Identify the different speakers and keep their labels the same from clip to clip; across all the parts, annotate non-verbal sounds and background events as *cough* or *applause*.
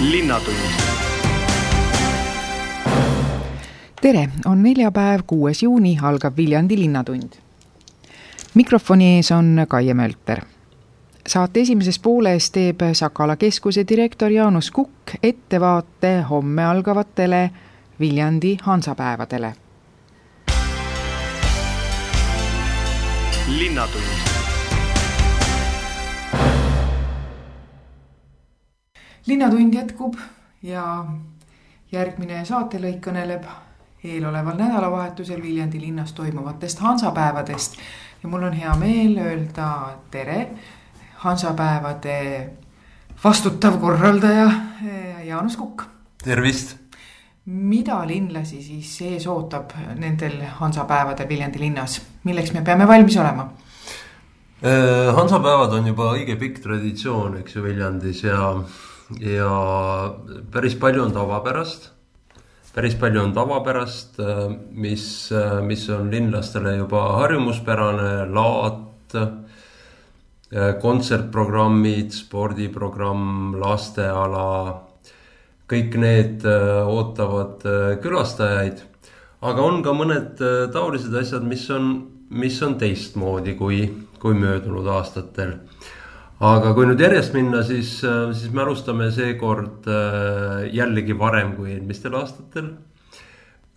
Speaker 1: linnatund
Speaker 2: tere, on neljapäev, kuues juuni, algab Viljandi Linnatund. mikrofoni ees on Kaie Mölter. saate esimeses pooles teeb Sakala keskuse direktor Jaanus Kukk ettevaate homme algavatele Viljandi hansapäevadele.
Speaker 1: linnatund
Speaker 2: linnatund jätkub ja järgmine saatelõik kõneleb eeloleval nädalavahetusel Viljandi linnas toimuvatest hansapäevadest. ja mul on hea meel öelda tere hansapäevade vastutav korraldaja eh, Jaanus Kukk.
Speaker 3: tervist.
Speaker 2: mida linlasi siis ees ootab nendel hansapäevadel Viljandi linnas, milleks me peame valmis olema?
Speaker 3: Eh, hansapäevad on juba õige pikk traditsioon, eks ju, Viljandis ja ja päris palju on tavapärast. päris palju on tavapärast, mis, mis on linlastele juba harjumuspärane, laat, kontsertprogrammid, spordiprogramm, lasteala. kõik need ootavad külastajaid, aga on ka mõned taolised asjad, mis on, mis on teistmoodi kui, kui möödunud aastatel aga kui nüüd järjest minna, siis, äh, siis me alustame seekord äh, jällegi varem kui eelmistel aastatel.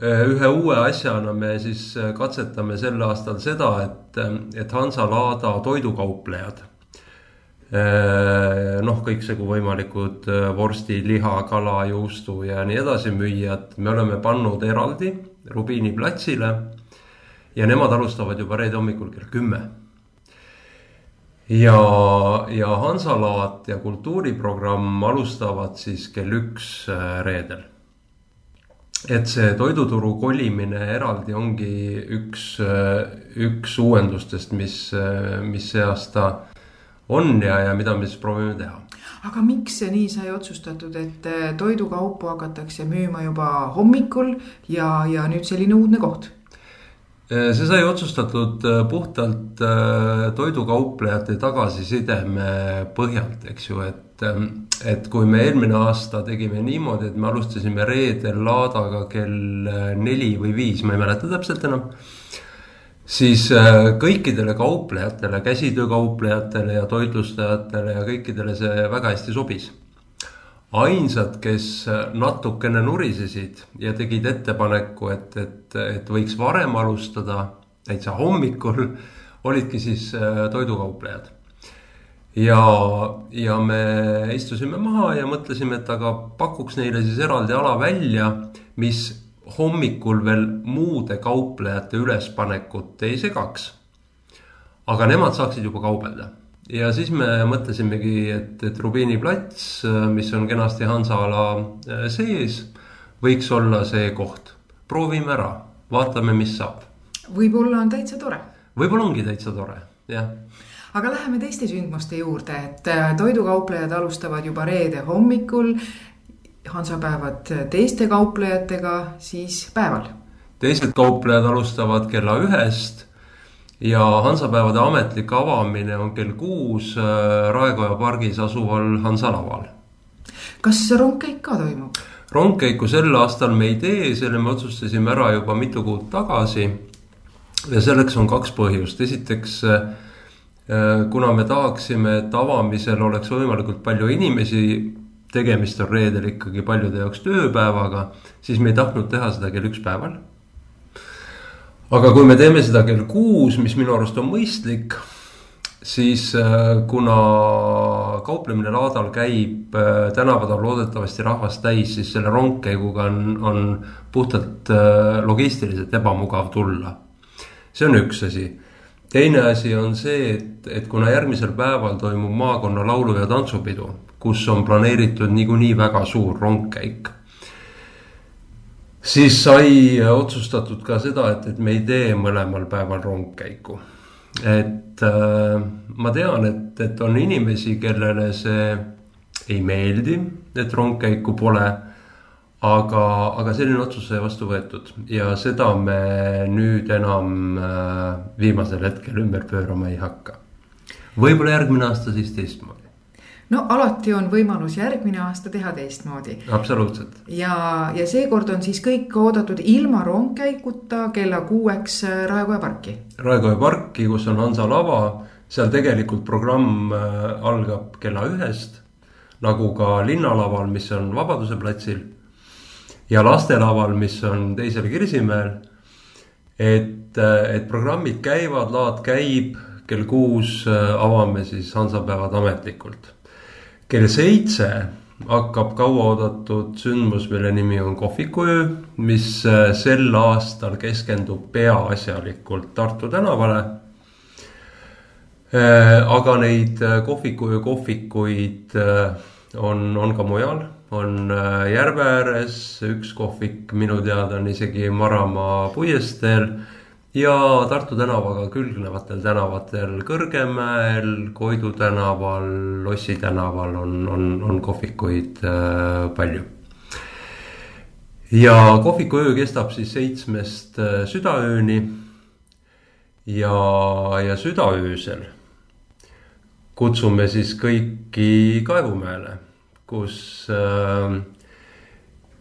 Speaker 3: Äh, ühe uue asjana me siis katsetame sel aastal seda, et, et Hansalaada toidukauplejad. noh, kõiksugu võimalikud vorsti, liha, kala, juustu ja nii edasi müüjad, me oleme pannud eraldi Rubiini platsile. ja nemad alustavad juba reede hommikul kell kümme ja, ja Hansalaat ja kultuuriprogramm alustavad siis kell üks äh, reedel. et see toiduturu kolimine eraldi ongi üks, äh, üks uuendustest, mis, äh, mis see aasta on ja, ja mida me siis proovime teha
Speaker 2: aga miks see nii sai otsustatud, et toidukaupu hakatakse müüma juba hommikul ja, ja nüüd selline uudne koht?
Speaker 3: Äh, see sai otsustatud äh, puhtalt äh, toidukauplejate tagasisideme põhjalt, eks ju, et, ähm, et kui me eelmine aasta tegime niimoodi, et me alustasime reedel laadaga kell neli või viis, ma ei mäleta täpselt enam. siis kõikidele kauplejatele, käsitöökauplejatele ja toitlustajatele ja kõikidele see väga hästi sobis ainsad, kes natukene nurisesid ja tegid ettepaneku, et, et, et võiks varem alustada, täitsa hommikul, olidki siis äh, toidukauplejad. ja, ja me istusime maha ja mõtlesime, et aga pakuks neile siis eraldi ala välja, mis hommikul veel muude kauplejate ülespanekut ei segaks. aga nemad saaksid juba kaubelda ja siis me mõtlesimegi, et, et Rubiini plats, mis on kenasti Hansaala äh, sees, võiks olla see koht. proovime ära, vaatame, mis saab.
Speaker 2: võib-olla on täitsa tore.
Speaker 3: võib-olla ongi täitsa tore, jah
Speaker 2: aga läheme teiste sündmuste juurde, et äh, toidukauplejad alustavad juba reede hommikul. hansapäevad teiste kauplejatega siis päeval.
Speaker 3: teised kauplejad alustavad kella ühest ja Hansapäevade ametlik avamine on kell kuus äh, Raekoja pargis asuval Hansalaval.
Speaker 2: kas rongkäik ka toimub?
Speaker 3: rongkäiku sel aastal me ei tee, selle me otsustasime ära juba mitu kuud tagasi. ja selleks on kaks põhjust, esiteks äh, kuna me tahaksime, et avamisel oleks võimalikult palju inimesi, tegemist on reedel ikkagi paljude jaoks tööpäevaga, siis me ei tahtnud teha seda kell üks päeval aga kui me teeme seda kell kuus, mis minu arust on mõistlik, siis äh, kuna kauplemine laadal käib äh, tänapäeval loodetavasti rahvast täis, siis selle rongkäiguga on, on puhtalt äh, logistiliselt ebamugav tulla. see on üks asi. teine asi on see, et, et kuna järgmisel päeval toimub maakonna laulu- ja tantsupidu, kus on planeeritud niikuinii väga suur rongkäik siis sai otsustatud ka seda, et, et me ei tee mõlemal päeval rongkäiku. et äh, ma tean, et, et on inimesi, kellele see ei meeldi, et rongkäiku pole. aga, aga selline otsus sai vastu võetud ja seda me nüüd enam äh, viimasel hetkel ümber pöörama ei hakka. võib-olla järgmine aasta siis teistmoodi
Speaker 2: no alati on võimalus järgmine aasta teha teistmoodi.
Speaker 3: absoluutselt.
Speaker 2: ja, ja seekord on siis kõik oodatud ilma rongkäiguta kella kuueks äh, Raekoja parki.
Speaker 3: Raekoja parki, kus on Hansa lava, seal tegelikult programm äh, algab kella ühest. nagu ka linnalaval, mis on Vabaduse platsil. ja lastelaval, mis on teisel Kirsimäel. et, äh, et programmid käivad, laad käib kell kuus avame siis hansapäevad ametlikult kell seitse hakkab kauaoodatud sündmus, mille nimi on kohvikuöö, mis äh, sel aastal keskendub peaasjalikult Tartu tänavale. Äh, aga neid äh, kohvikuöö kohvikuid on, on ka mujal, on järve ääres, üks kohvik minu teada on isegi Maramaa puiesteel ja Tartu tänavaga külgnevatel tänavatel Kõrgemäel, Koidu tänaval, Lossi tänaval on, on, on kohvikuid äh, palju. ja kohvikuöö kestab siis seitsmest äh, südaööni. ja, ja südaöösel kutsume siis kõiki Kaevumäele, kus äh,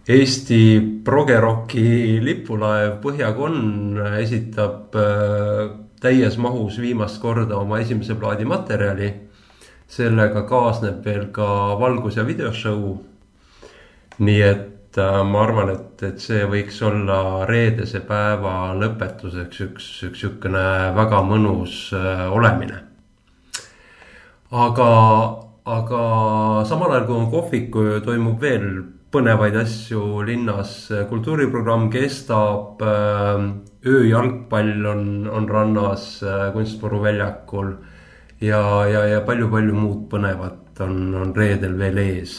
Speaker 3: Eesti progeroki lipulaev Põhjakonn esitab äh, täies mahus viimast korda oma esimese plaadi materjali. sellega kaasneb veel ka valgus- ja videoshow. nii et äh, ma arvan, et, et see võiks olla reedese päeva lõpetuseks üks, üks sihukene väga mõnus äh, olemine. aga, aga samal ajal kui on kohviku, toimub veel põnevaid asju linnas, kultuuriprogramm kestab, äh, ööjalgpall on, on rannas äh, Kunstmuru väljakul. ja, ja, ja palju-palju muud põnevat on, on reedel veel ees.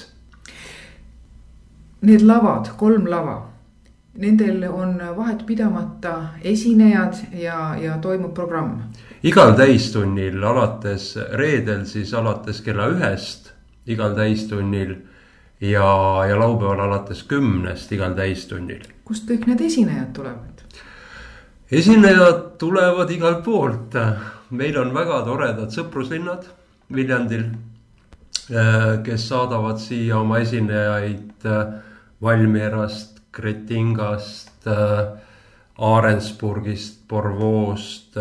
Speaker 2: Need lavad, kolm lava, nendel on vahetpidamata esinejad ja, ja toimub programm.
Speaker 3: igal täistunnil alates reedel siis alates kella ühest, igal täistunnil ja, ja laupäeval alates kümnest igal täistunnil.
Speaker 2: kust kõik need esinejad tulevad?
Speaker 3: esinejad tulevad igalt poolt, meil on väga toredad sõpruslinnad Viljandil, äh, kes saadavad siia oma esinejaid äh, Valmierast, Kretingast, Aarensburgist, äh, Borvoost,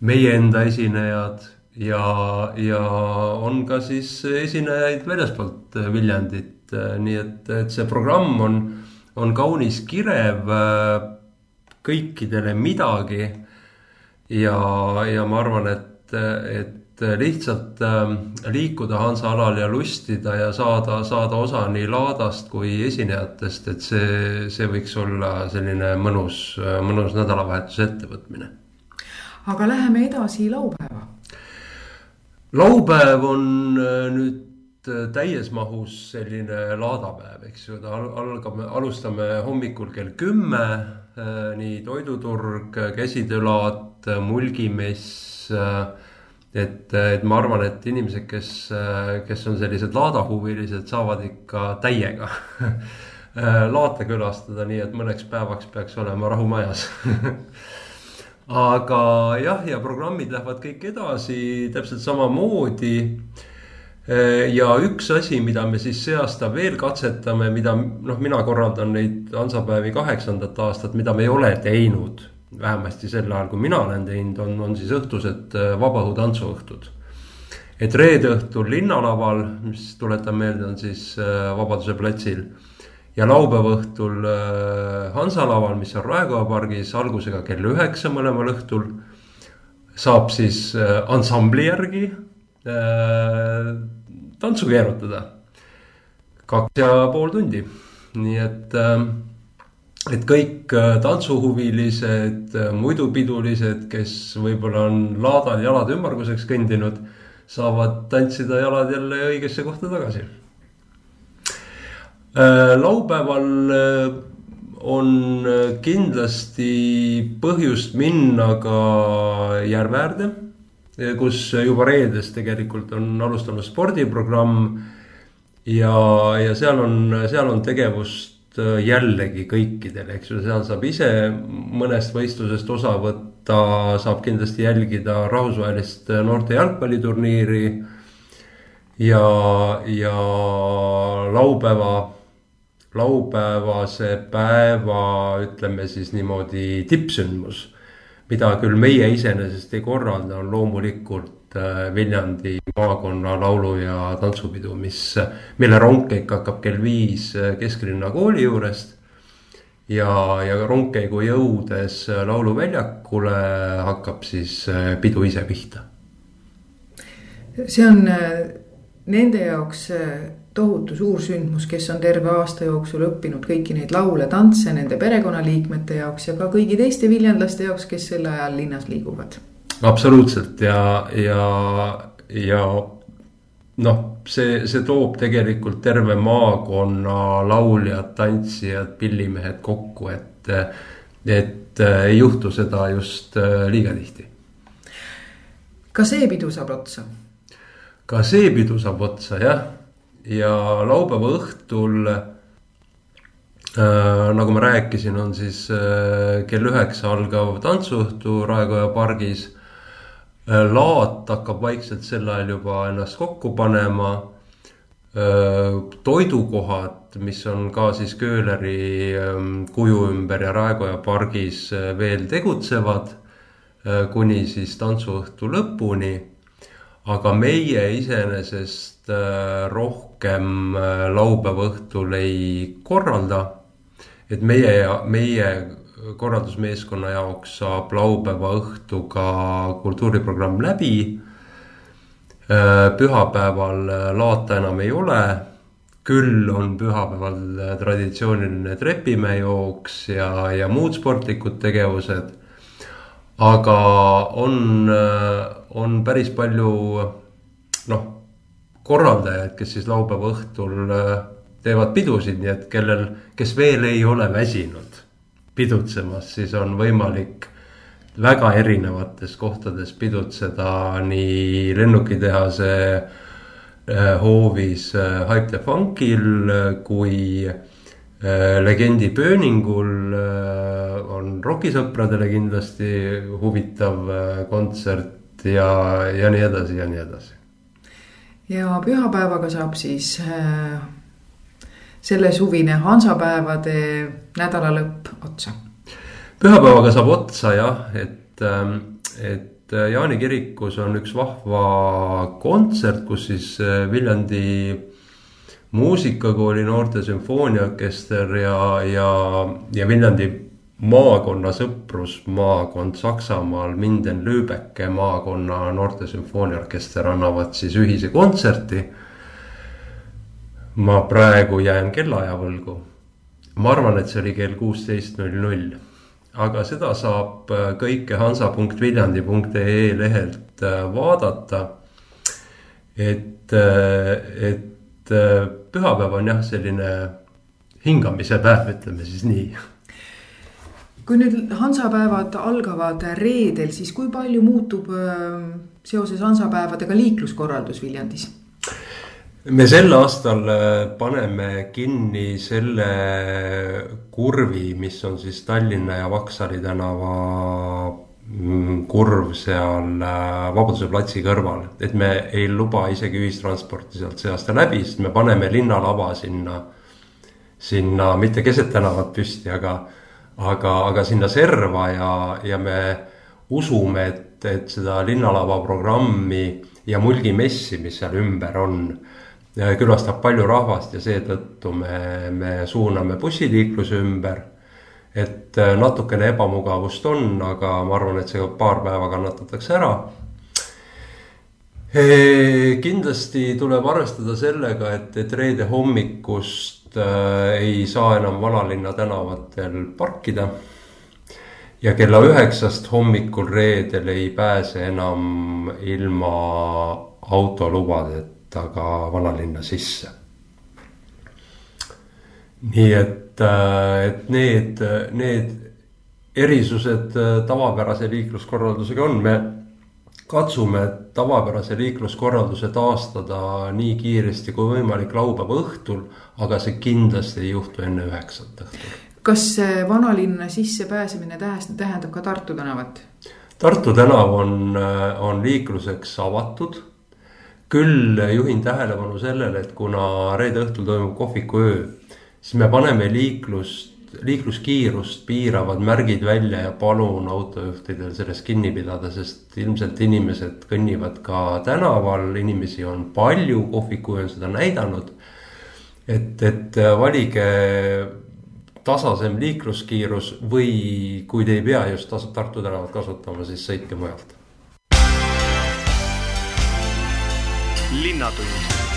Speaker 3: meie enda esinejad ja, ja on ka siis esinejaid väljaspoolt Viljandit, nii et, et see programm on, on kaunis kirev kõikidele midagi. ja, ja ma arvan, et, et lihtsalt liikuda Hansa alal ja lustida ja saada, saada osa nii laadast kui esinejatest, et see, see võiks olla selline mõnus, mõnus nädalavahetuse ettevõtmine.
Speaker 2: aga läheme edasi laupäeva
Speaker 3: laupäev on äh, nüüd äh, täies mahus selline laadapäev, eks ju, ta algab, alustame hommikul kell kümme. Äh, nii toiduturg, käsitöölaat, mulgimess. et, et ma arvan, et inimesed, kes, kes on sellised laadahuvilised, saavad ikka täiega *laughs* laate külastada, nii et mõneks päevaks peaks olema rahu majas *laughs* aga jah, ja programmid lähevad kõik edasi täpselt samamoodi. ja üks asi, mida me siis see aasta veel katsetame, mida noh, mina korraldan neid Hansapäevi kaheksandat aastat, mida me ei ole teinud. vähemasti sel ajal, kui mina olen teinud, on, on siis õhtused äh, vabaõhutantsuõhtud. et reede õhtul linnalaval, mis tuletan meelde, on siis äh, Vabaduse platsil ja laupäeva õhtul äh, Hansa laval, mis on Raekoja pargis, algusega kell üheksa mõlemal õhtul. saab siis äh, ansambli järgi äh, tantsu keerutada. kaks ja pool tundi, nii et et kõik tantsuhuvilised, muidupidulised, kes võib-olla on laadal jalad ümmarguseks kõndinud, saavad tantsida jalad jälle õigesse kohta tagasi laupäeval äh, on äh, kindlasti põhjust minna ka järve äärde, kus juba reedes tegelikult on alustanud spordiprogramm. ja, ja seal on, seal on tegevust jällegi kõikidel, eks ju, seal saab ise mõnest võistlusest osa võtta, saab kindlasti jälgida rahvusvahelist noorte jalgpalliturniiri ja, ja laupäeva, laupäevase päeva, ütleme siis niimoodi tippsündmus, mida küll meie iseenesest ei korralda, on loomulikult Äh, Viljandi maakonna laulu- ja tantsupidu, mis, mille rongkäik hakkab kell viis äh, kesklinna kooli juurest. ja, ja rongkäigu jõudes lauluväljakule hakkab siis äh, pidu ise pihta.
Speaker 2: see on nende jaoks tohutu suur sündmus, kes on terve aasta jooksul õppinud kõiki neid laule, tantse nende perekonnaliikmete jaoks ja ka kõigi teiste viljandlaste jaoks, kes sel ajal linnas liiguvad
Speaker 3: absoluutselt ja, ja, ja noh, see, see toob tegelikult terve maakonna lauljad, tantsijad, pillimehed kokku, et, et ei juhtu seda just äh, liiga tihti.
Speaker 2: ka see pidu saab otsa?
Speaker 3: ka see pidu saab otsa jah, ja laupäeva õhtul äh, nagu ma rääkisin, on siis äh, kell üheksa algav tantsuõhtu Raekoja pargis Äh, laat hakkab vaikselt sel ajal juba ennast kokku panema. Äh, toidukohad, mis on ka siis Köhleri ähm, kuju ümber ja Raekoja pargis äh, veel tegutsevad kuni siis tantsuõhtu lõpuni. aga meie iseenesest rohkem laupäeva õhtul ei korralda. et meie, meie korraldusmeeskonna jaoks saab laupäeva õhtuga kultuuriprogramm läbi. Äh, pühapäeval laata enam ei ole. küll on pühapäeval traditsiooniline trepimäejooks ja, ja muud sportlikud tegevused. aga on, on päris palju noh, korraldajaid, kes siis laupäeva õhtul teevad pidusid, nii et kellel, kes veel ei ole väsinud pidutsemas, siis on võimalik väga erinevates kohtades pidutseda nii lennukitehase äh, hoovis äh, Hype the Funkil kui äh, legendi pööningul on rokisõpradele kindlasti huvitav kontsert ja, ja nii edasi ja nii edasi.
Speaker 2: Ja pühapäevaga saab siis sellesuvine Hansapäevade nädalalõpp otsa?
Speaker 3: pühapäevaga saab otsa jah, et, ähm, et äh, Jaani kirikus on üks vahva kontsert, kus siis äh, Viljandi muusikakooli noorte sümfooniaorkester ja, ja, ja Viljandi maakonna sõprusmaakond Saksamaal, Minden-Lübecke maakonna noorte sümfooniaorkester annavad siis ühise kontserti ma praegu jään kellaaja võlgu. ma arvan, et see oli kell kuusteist null null. aga seda saab äh, kõike hansa.viljandi.ee lehelt äh, vaadata. et, äh, et pühapäev on jah, selline hingamise päev, ütleme siis nii
Speaker 2: kui nüüd hansapäevad algavad reedel, siis kui palju muutub seoses hansapäevadega liikluskorraldus Viljandis?
Speaker 3: me sel aastal äh, paneme kinni selle kurvi, mis on siis Tallinna ja Vaksali tänava mm, kurv seal äh, Vabaduse platsi kõrval, et me ei luba isegi ühistransporti sealt see aasta läbi, sest me paneme linnalava sinna, sinna mitte keset tänavat püsti, aga, aga, aga sinna serva ja, ja me usume, et, et seda linnalava programmi ja mulgimessi, mis seal ümber on külastab palju rahvast ja seetõttu me, me suuname bussiliikluse ümber. et äh, natukene ebamugavust on, aga ma arvan, et see paar päeva kannatatakse ära. kindlasti tuleb arvestada sellega, et, et reede hommikust äh, ei saa enam vanalinna tänavatel parkida ja kella üheksast hommikul reedel ei pääse enam ilma autolubadeta ka vanalinna sisse. nii et, äh, et need, need erisused äh, tavapärase liikluskorraldusega on, me katsume tavapärase liikluskorralduse taastada nii kiiresti kui võimalik laupäeva õhtul, aga see kindlasti ei juhtu enne üheksat õhtul.
Speaker 2: kas vanalinna sissepääsemine tähendab ka Tartu tänavat?
Speaker 3: Tartu tänav on, on liikluseks avatud küll juhin tähelepanu sellele, et kuna reede õhtul toimub kohvikuöö, siis me paneme liiklust, liikluskiirust piiravad märgid välja ja palun autojuhtidel sellest kinni pidada, sest ilmselt inimesed kõnnivad ka tänaval, inimesi on palju, kohvikuöö on seda näidanud. et, et valige tasasem liikluskiirus või kui te ei pea just Tartu tänavat kasutama, siis sõitke mujalt. linnatund